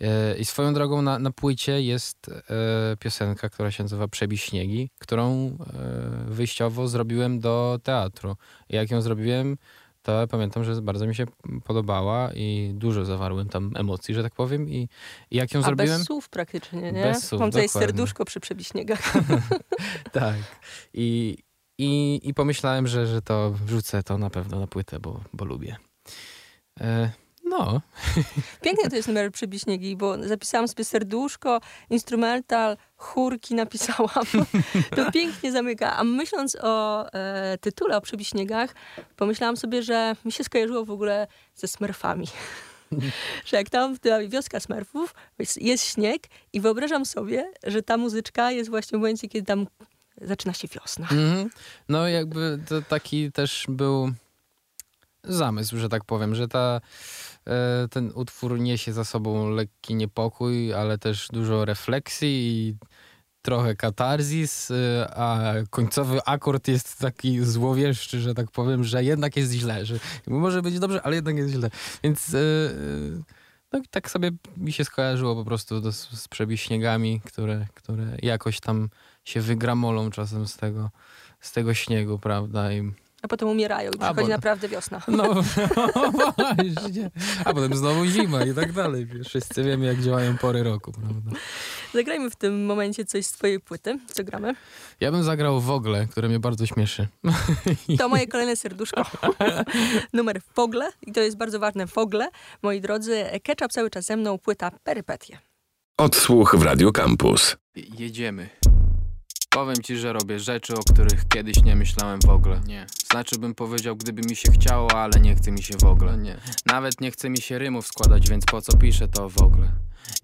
E, I swoją drogą na, na płycie jest e, piosenka, która się nazywa Przebij śniegi, którą e, wyjściowo zrobiłem do teatru. I jak ją zrobiłem, to pamiętam, że bardzo mi się podobała i dużo zawarłem tam emocji, że tak powiem. I, i jak ją A zrobiłem... bez słów praktycznie, nie? Bez słów, Mam tutaj serduszko przy przebiśniegach. tak. I, i, i pomyślałem, że, że to wrzucę to na pewno na płytę, bo, bo lubię. E, no. Pięknie to jest numer Przybiśniegi, bo zapisałam sobie serduszko, instrumental, chórki napisałam. To pięknie zamyka. A myśląc o e, tytule, o Przybiśniegach, pomyślałam sobie, że mi się skojarzyło w ogóle ze Smurfami. że jak tam ta wioska Smurfów, jest, jest śnieg i wyobrażam sobie, że ta muzyczka jest właśnie w momencie, kiedy tam zaczyna się wiosna. Mm -hmm. No jakby to taki też był zamysł, że tak powiem, że ta, e, ten utwór niesie za sobą lekki niepokój, ale też dużo refleksji i trochę katarzis, e, a końcowy akord jest taki złowieszczy, że tak powiem, że jednak jest źle, że może być dobrze, ale jednak jest źle. Więc e, no tak sobie mi się skojarzyło po prostu do, z przebiśniegami, które, które jakoś tam się wygramolą czasem z tego, z tego śniegu, prawda? I a potem umierają i przychodzi bo- naprawdę wiosna. no, właśnie. A potem znowu zima i tak dalej. Wszyscy wiemy, jak działają pory roku, prawda? Zagrajmy w tym momencie coś z twojej płyty. Co gramy? Ja bym zagrał w ogle, które mnie bardzo śmieszy. To moje kolejne serduszko. Numer Fogle. I to jest bardzo ważne. Fogle. Moi drodzy, Ketchup cały czas ze mną, płyta Perypetie. Odsłuch w Radio Campus. Jedziemy. Powiem ci, że robię rzeczy, o których kiedyś nie myślałem w ogóle. Nie. Znaczy bym powiedział, gdyby mi się chciało, ale nie chce mi się w ogóle. Nie. Nawet nie chce mi się rymów składać, więc po co piszę to w ogóle?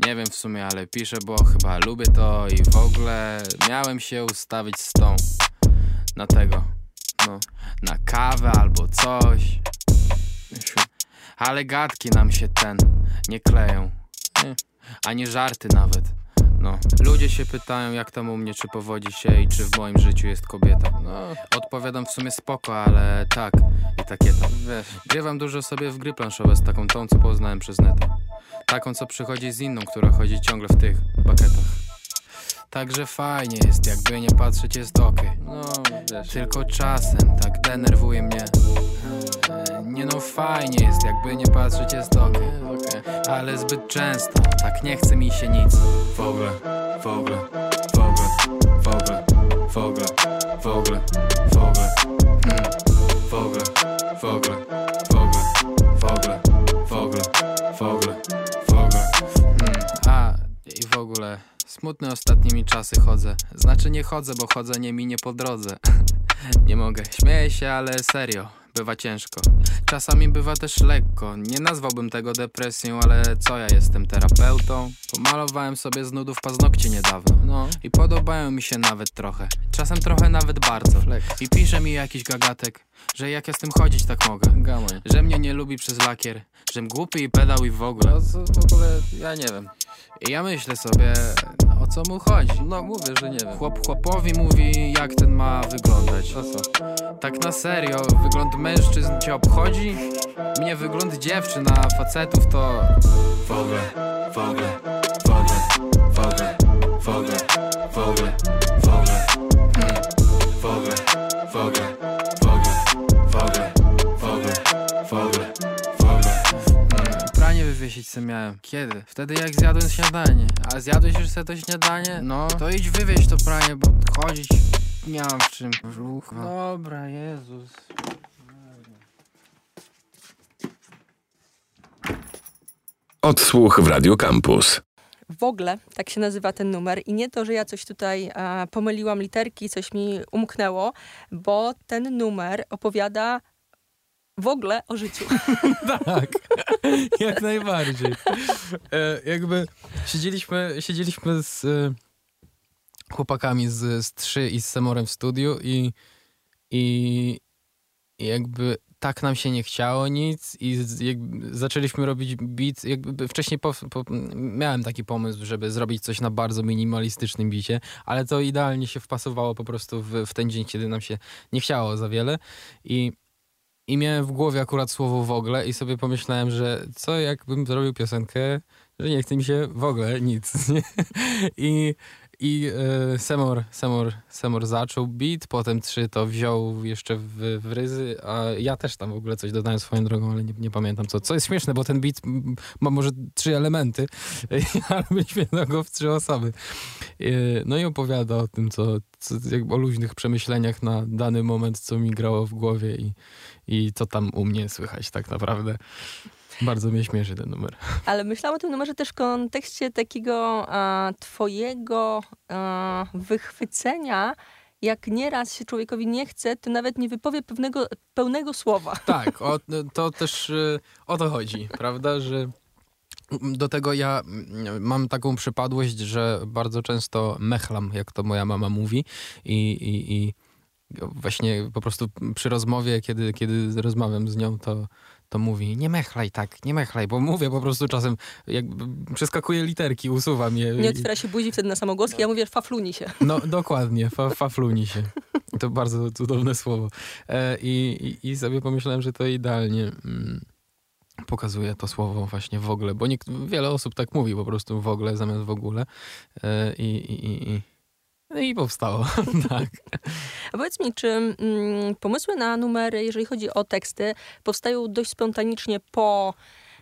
Nie wiem w sumie, ale piszę, bo chyba lubię to i w ogóle miałem się ustawić z tą na tego, no, na kawę albo coś. Ale gadki nam się ten nie kleją. Nie. Ani żarty nawet. No, ludzie się pytają, jak tam u mnie, czy powodzi się i czy w moim życiu jest kobieta. No, odpowiadam w sumie spoko, ale tak i takie tam. Wiesz, grywam dużo sobie w gry planszowe z taką tą, co poznałem przez neta. Taką, co przychodzi z inną, która chodzi ciągle w tych paketach. Także fajnie jest, jakby nie patrzeć, jest okej. No, wiesz. Tylko czasem tak denerwuje mnie. E, Nie no, fajnie jest, jakby nie patrzeć, jest okej. Ale zbyt często tak nie chce mi się nic. W ogóle, w ogóle, w ogóle, w ogóle, w ogóle, w ogóle, w ogóle, hmm. w ogóle, w ogóle, w ogóle, w ogóle, w ogóle, w ogóle, w ogóle. Hmm. A i w ogóle smutny ostatnimi czasy chodzę. Znaczy nie chodzę, bo chodzenie mi nie po drodze. Nie mogę, śmieję się, ale serio, bywa ciężko. Czasami bywa też lekko. Nie nazwałbym tego depresją, ale co ja jestem terapeutą? Pomalowałem sobie z nudów paznokcie niedawno. No i podobają mi się nawet trochę. Czasem trochę nawet bardzo. I pisze mi jakiś gagatek, że jak ja z tym chodzić tak mogę. Że mnie nie lubi przez lakier, żem głupi i pedał i w ogóle. w ogóle ja nie wiem. I ja myślę sobie, o co mu chodzi. No mówię, że nie wiem. Chłop chłopowi mówi, jak ten ma wyglądać. Tak na serio, wygląd mężczyzn cię obchodzi? Mnie wygląd dziewczyn, a facetów to... W ogóle, w ogóle, w ogóle, w ogóle, w ogóle, w ogóle, w ogóle, wywiesić se miałem. Kiedy? Wtedy jak zjadłem śniadanie. A zjadłeś już sobie to śniadanie? No. To idź wywieź to pranie, bo chodzić nie mam w czym. Ruch. Dobra, Jezus. Odsłuch w Radio Campus. W ogóle tak się nazywa ten numer i nie to, że ja coś tutaj e, pomyliłam literki, coś mi umknęło, bo ten numer opowiada w ogóle o życiu. Tak, jak najbardziej. E, jakby siedzieliśmy, siedzieliśmy z e, chłopakami z, z 3 i z Semorem w studiu i, i, jakby tak nam się nie chciało nic i z, zaczęliśmy robić beat. Jakby wcześniej po, po, miałem taki pomysł, żeby zrobić coś na bardzo minimalistycznym bicie, ale to idealnie się wpasowało po prostu w, w ten dzień, kiedy nam się nie chciało za wiele i i miałem w głowie akurat słowo w ogóle i sobie pomyślałem, że co jakbym zrobił piosenkę, że nie chce mi się w ogóle nic. Nie? I, i e, Semor, Semor, Semor zaczął beat, potem trzy to wziął jeszcze w, w ryzy, a ja też tam w ogóle coś dodałem swoją drogą, ale nie, nie pamiętam co. Co jest śmieszne, bo ten beat ma może trzy elementy, ale myśmy go w trzy osoby. E, No i opowiada o tym, co, co o luźnych przemyśleniach na dany moment, co mi grało w głowie i, i co tam u mnie słychać tak naprawdę. Bardzo mnie śmieszy ten numer. Ale myślałam o tym numerze też w kontekście takiego a, twojego a, wychwycenia, jak nieraz się człowiekowi nie chce, to nawet nie wypowie pewnego, pełnego słowa. Tak, o, to też y, o to chodzi, prawda, że do tego ja mm, mam taką przypadłość, że bardzo często mechlam, jak to moja mama mówi i, i, i właśnie po prostu przy rozmowie, kiedy, kiedy rozmawiam z nią, to, to mówi nie mechlaj tak, nie mechlaj, bo mówię po prostu czasem, jak przeskakuję literki, usuwam je. Nie otwiera się buzi wtedy na samogłoski, ja mówię fafluni się. No dokładnie, fa, fafluni się. To bardzo cudowne słowo. E, i, i, I sobie pomyślałem, że to idealnie mm, pokazuje to słowo właśnie w ogóle, bo niekt, wiele osób tak mówi po prostu w ogóle zamiast w ogóle. E, i, i, i no i powstało, tak. A powiedz mi, czy mm, pomysły na numery, jeżeli chodzi o teksty, powstają dość spontanicznie po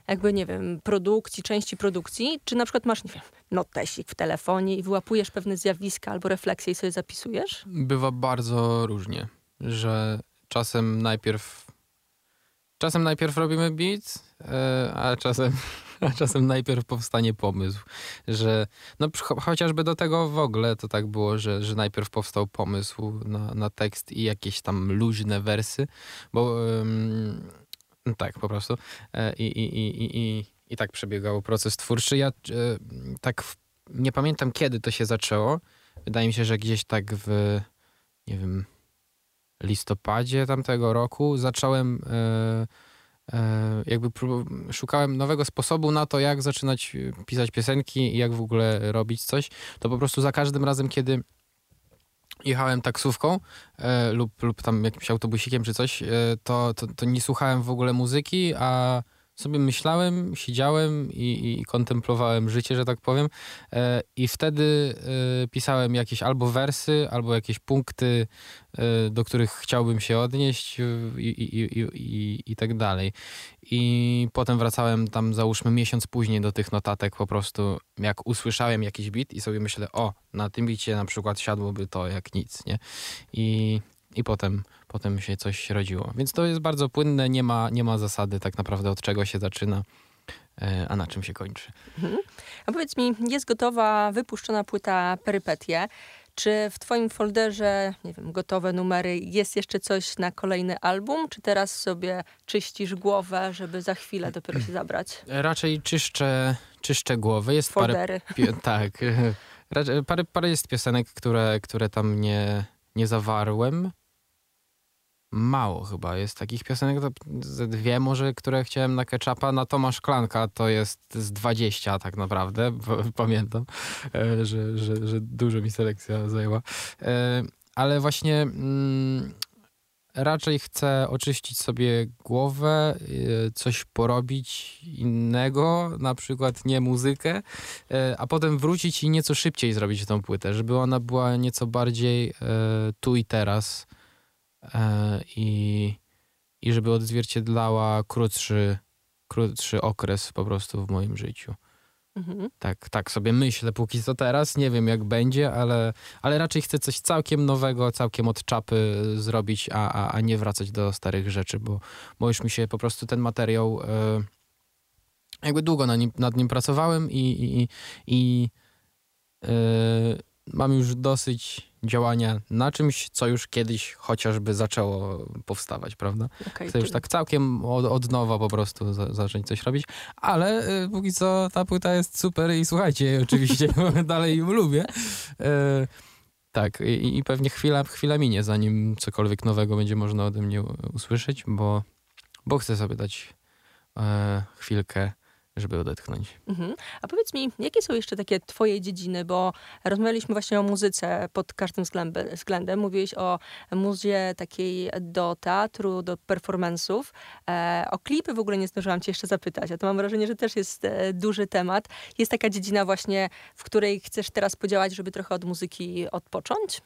jakby, nie wiem, produkcji, części produkcji, czy na przykład masz, nie wiem, notesik w telefonie i wyłapujesz pewne zjawiska albo refleksje i sobie zapisujesz? Bywa bardzo różnie, że czasem najpierw czasem najpierw robimy beat, e, a czasem czasem najpierw powstanie pomysł, że no chociażby do tego w ogóle to tak było, że, że najpierw powstał pomysł na, na tekst i jakieś tam luźne wersy, bo no tak po prostu e, i, i, i, i, i tak przebiegał proces twórczy. Ja e, tak w, nie pamiętam kiedy to się zaczęło. Wydaje mi się, że gdzieś tak w nie wiem listopadzie tamtego roku zacząłem e, E, jakby szukałem nowego sposobu na to, jak zaczynać e, pisać piosenki i jak w ogóle robić coś, to po prostu za każdym razem, kiedy jechałem taksówką e, lub, lub tam jakimś autobusikiem czy coś, e, to, to, to, nie słuchałem w ogóle muzyki, a sobie myślałem, siedziałem i, i kontemplowałem życie, że tak powiem. E, I wtedy e, pisałem jakieś albo wersy, albo jakieś punkty, e, do których chciałbym się odnieść i, i, i, i, tak dalej. I potem wracałem tam, załóżmy, miesiąc później do tych notatek, po prostu jak usłyszałem jakiś bit i sobie myślę, o, na tym bicie na przykład siadłoby to jak nic, nie? I i potem, potem się coś rodziło. Więc to jest bardzo płynne, nie ma, nie ma zasady tak naprawdę od czego się zaczyna, e, a na czym się kończy. Mhm. A powiedz mi, jest gotowa, wypuszczona płyta Perypetie. Czy w twoim folderze, nie wiem, gotowe numery, jest jeszcze coś na kolejny album? Czy teraz sobie czyścisz głowę, żeby za chwilę dopiero się zabrać? Raczej czyszczę, czyszczę głowę. Jest Foldery. parę... Tak. Parę, parę jest piosenek, które, które tam nie, nie zawarłem mało chyba jest takich piosenek, to ze dwie może, które chciałem na ketchupa. Na Tomasz Klanka to jest z 20 tak naprawdę, pamiętam, e, że, że, że dużo mi selekcja zajęła. E, ale właśnie mm, raczej chcę oczyścić sobie głowę, e, coś porobić innego, na przykład nie muzykę, a potem wrócić i nieco szybciej zrobić tą płytę, żeby ona była nieco bardziej tu i teraz i, i żeby odzwierciedlała krótszy, krótszy okres po prostu w moim życiu. Mhm. Tak, tak sobie myślę, póki co teraz. Nie wiem, jak będzie, ale, ale raczej chcę coś całkiem nowego, całkiem od czapy zrobić, a, a, a nie wracać do starych rzeczy, bo, bo już mi się po prostu ten materiał. E, jakby długo nad nim, nad nim pracowałem i, i, i e, mam już dosyć działania na czymś, co już kiedyś chociażby zaczęło powstawać, prawda? Okay, Chcę już tak całkiem od, od nowa po prostu za, zacząć coś robić, ale y, póki co ta płyta jest super i słuchajcie jej oczywiście, bo dalej ją lubię. Y, tak, i, i, pewnie chwila, chwila minie, zanim cokolwiek nowego będzie można ode mnie usłyszeć, bo, bo chcę sobie dać y, chwilkę żeby odetchnąć. Mhm. A powiedz mi, jakie są jeszcze takie twoje dziedziny, bo rozmawialiśmy właśnie o muzyce pod każdym względem. Mówiłeś o muzie takiej do teatru, do performance'ów. E, o klipy w ogóle nie zdążyłam cię jeszcze zapytać, a to mam wrażenie, że też jest e, duży temat. Jest taka dziedzina właśnie, w której chcesz teraz podziałać, żeby trochę od muzyki odpocząć?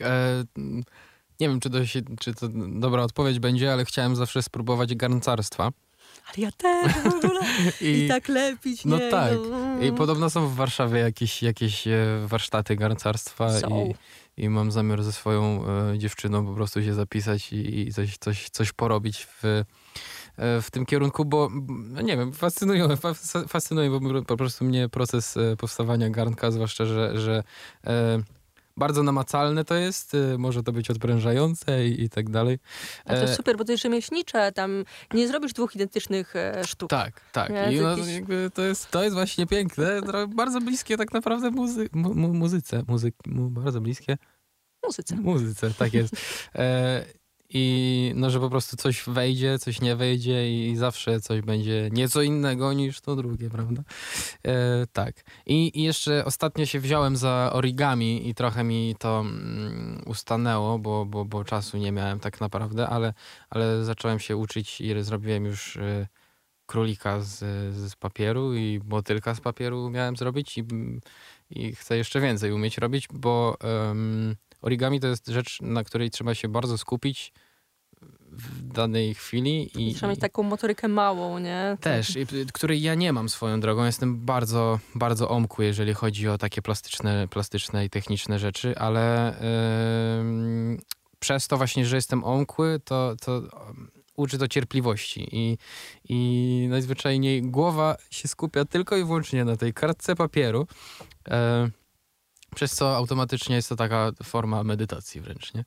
E, nie wiem, czy to, się, czy to dobra odpowiedź będzie, ale chciałem zawsze spróbować garncarstwa ale ja też w ogóle. I, I tak lepić. No nie, tak. No. I podobno są w Warszawie jakieś, jakieś e, warsztaty garncarstwa i, i mam zamiar ze swoją e, dziewczyną po prostu się zapisać i, i coś, coś, coś porobić w, e, w tym kierunku, bo no nie wiem, fascynuje, fascynuje bo po prostu mnie proces e, powstawania garnka, zwłaszcza, że, że e, bardzo namacalne to jest, y, może to być odprężające i, i tak dalej. A to jest e, super, bo to jest rzemieślnicze, tam nie zrobisz dwóch identycznych e, sztuk. Tak, tak. Nie, I to, no, jakby to, jest, to jest właśnie piękne, bardzo bliskie tak naprawdę muzy mu, muzyce, muzyk, mu, bardzo bliskie. muzyce. Muzyce, tak jest. I no, że po prostu coś wejdzie, coś nie wejdzie i zawsze coś będzie nieco innego niż to drugie, prawda? E, tak. I, I jeszcze ostatnio się wziąłem za origami i trochę mi to mm, ustanęło, bo, bo, bo czasu nie miałem tak naprawdę, ale, ale zacząłem się uczyć i zrobiłem już e, królika z, z papieru i motylka z papieru miałem zrobić i, i chcę jeszcze więcej umieć robić, bo origami to jest rzecz, na której trzeba się bardzo skupić w danej chwili. I, Trzeba mieć taką motorykę małą, nie? też, i- której ja nie mam swoją drogą. Jestem bardzo, bardzo omkły, jeżeli chodzi o takie plastyczne, plastyczne i techniczne rzeczy, ale em, przez to właśnie, że jestem omkły, to, to uczy to cierpliwości i, i najzwyczajniej głowa się skupia tylko i wyłącznie na tej kartce papieru, e, przez co automatycznie jest to taka forma medytacji wręcz, nie?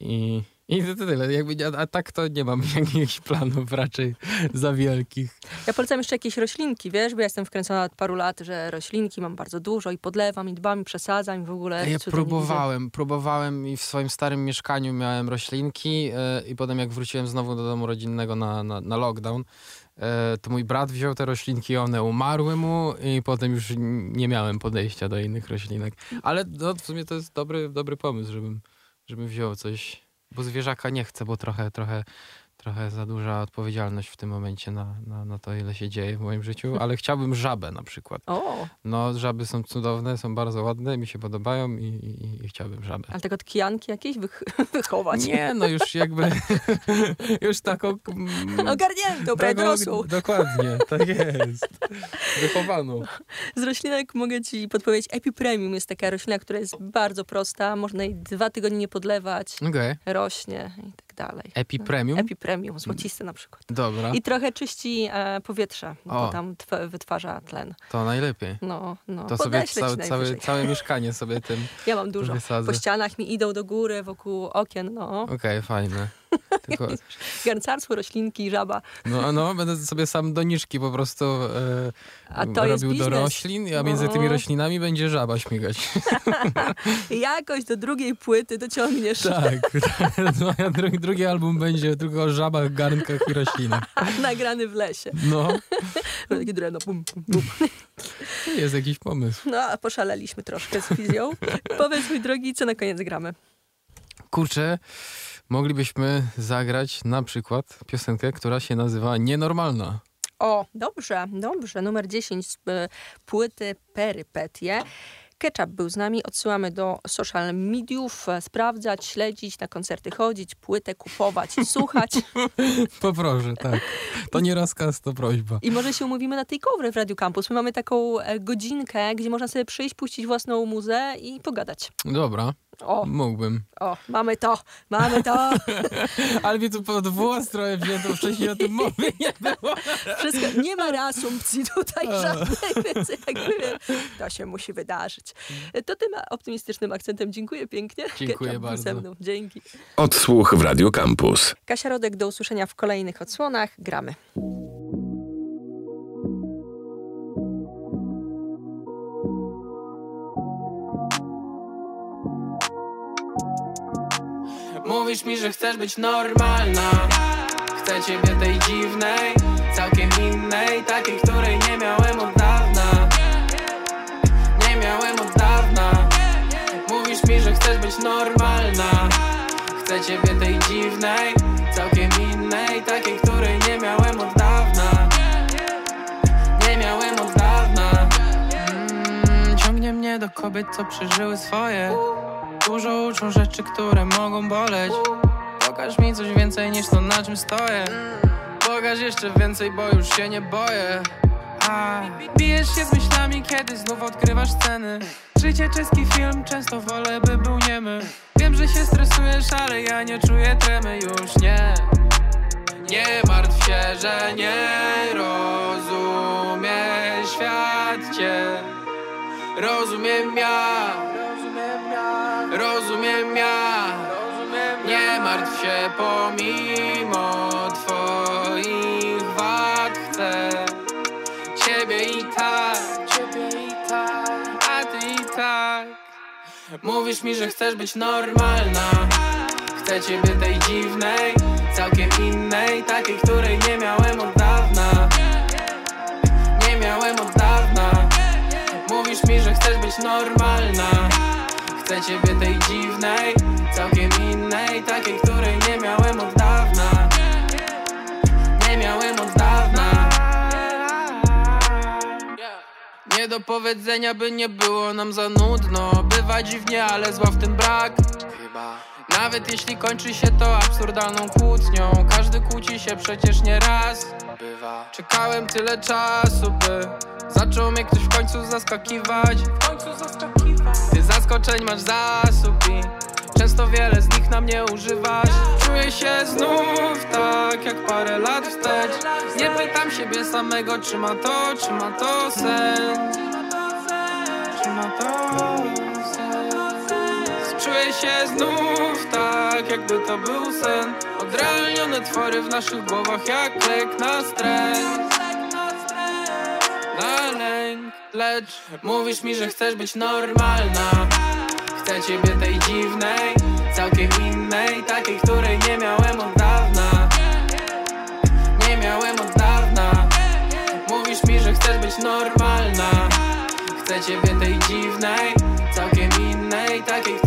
I, i to tyle. Jakby, a, a tak to nie mam jakichś planów raczej za wielkich. Ja polecam jeszcze jakieś roślinki, wiesz, bo ja jestem wkręcona od paru lat, że roślinki mam bardzo dużo i podlewam, i dbam, i przesadzam, i w ogóle... Ja próbowałem, próbowałem i w swoim starym mieszkaniu miałem roślinki e, i potem jak wróciłem znowu do domu rodzinnego na, na, na lockdown, to mój brat wziął te roślinki, one umarły mu i potem już nie miałem podejścia do innych roślinek. Ale no, w sumie to jest dobry, dobry pomysł, żebym, żebym wziął coś, bo zwierzaka nie chcę, bo trochę, trochę, trochę za duża odpowiedzialność w tym momencie na, na, na to, ile się dzieje w moim życiu, ale chciałbym żabę na przykład. O, No, żaby są cudowne, są bardzo ładne, mi się podobają i, i, i chciałbym żabę. ale tak od kijanki jakieś wych wychować. Nie, no już jakby, już taką... mm, Ogarniętą, prawie dorosłą. Dokładnie, tak jest. Wychowaną. Z roślinek mogę ci podpowiedzieć. Epipremium jest taka roślina, która jest bardzo prosta. Można jej dwa tygodnie nie podlewać. Okej. Rośnie i tak dalej. Epipremium? Epipremium, złociste na przykład. Dobra, I trochę czyści e, powietrze, bo O. tam tw- wytwarza tlen. to najlepiej. No, no. To sobie całe, całe, całe mieszkanie sobie tym Ja mam dużo. wysadzę. Po ścianach mi idą do góry, wokół okien, no. Okej, fajne. Tylko, Garncarstwo, roślinki, żaba. no, no, będę sobie sam doniczki po prostu e, A to jest robił do roślin, a między tymi No. roślinami będzie żaba śmigać. Jakoś do drugiej płyty dociągniesz Tak, no, a drugi, drugi album będzie tylko o żabach, garnkach i roślinach. nagrany w lesie. No, Takie drewno, bum, bum, bum. jest jakiś pomysł. No, a poszaleliśmy troszkę z fizją. Powiedz mój drogi, co na koniec gramy? Kurczę, moglibyśmy zagrać na przykład piosenkę, która się nazywa Nienormalna. O, dobrze, dobrze. Numer 10 z e, płyty Perypetie. Ketchup był z nami, odsyłamy do social mediów, sprawdzać, śledzić, na koncerty chodzić, płytę kupować słuchać. Poproszę, tak. To nie rozkaz, to prośba. I może się umówimy na tej kowry w Radio Campus. My mamy taką e, godzinkę, gdzie można sobie przyjść, puścić własną muzę i pogadać. Dobra, O, mógłbym. o, mamy to, mamy to. Ale mnie tu pod trochę wzięto, wcześniej o tym mowy nie było. Wszystko, nie ma reasumpcji tutaj O. żadnej, więc jakby to się musi wydarzyć. To tym optymistycznym akcentem dziękuję pięknie. Dziękuję Ketchup bardzo. Ze mną. Dzięki. Odsłuch w Radio Campus. Kasia Rodek, do usłyszenia w kolejnych odsłonach. Gramy. Mówisz mi, że chcesz być normalna. Chcę ciebie tej dziwnej Całkiem innej Takiej, której nie miałem od dawna. Nie miałem od dawna. Mówisz mi, że chcesz być normalna. Chcę ciebie tej dziwnej Całkiem innej Takiej, której nie miałem od dawna. Nie miałem od dawna. Mm, Ciągnie mnie do kobiet, co przeżyły swoje Dużo uczą rzeczy, które mogą boleć. Pokaż mi coś więcej niż to na czym stoję. Pokaż jeszcze więcej, bo już się nie boję. A, bijesz się z myślami, kiedy znów odkrywasz sceny Życie czeski film, często wolę by był niemy Wiem, że się stresujesz, ale ja nie czuję tremy. Już nie. Nie martw się, że nie rozumie świat cię. Rozumiem ja Rozumiem ja. Nie martw się pomimo twoich wad Chcę ciebie i tak. A ty i tak. Mówisz mi, że chcesz być normalna. Chcę ciebie tej dziwnej Całkiem innej Takiej, której nie miałem od dawna. Nie miałem od dawna. Mówisz mi, że chcesz być normalna Chcę ciebie tej dziwnej Całkiem innej Takiej, której nie miałem od dawna. Nie miałem od dawna. Nie do powiedzenia, by nie było nam za nudno. Bywa dziwnie, ale zła w tym brak. Nawet jeśli kończy się to absurdalną kłótnią Każdy kłóci się przecież nie raz. Bywa. Czekałem tyle czasu, by Zaczął mnie ktoś w końcu zaskakiwać. W końcu zaskakiwać zaskoczeń masz zasób i Często wiele z nich na mnie używasz. Czuję się znów tak jak parę lat wstecz. Nie pytam siebie samego czy ma to, czy ma to sens. Czy ma to sens? Czuję się znów tak jakby to był sen. Odrealnione twory w naszych głowach jak lek na stres. Na lęk, lecz mówisz mi, że chcesz być normalna Chcę ciebie tej dziwnej, całkiem innej Takiej, której nie miałem od dawna. Nie miałem od dawna. Mówisz mi, że chcesz być normalna. Chcę ciebie tej dziwnej, całkiem innej Takiej,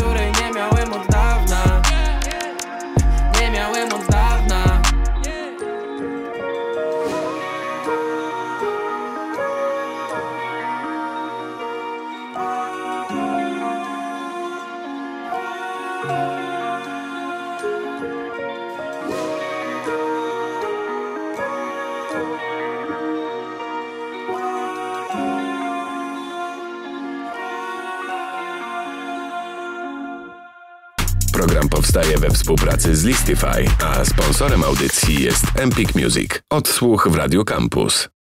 powstaje we współpracy z Listify, a sponsorem audycji jest Empik Music. Odsłuch w Radio Campus.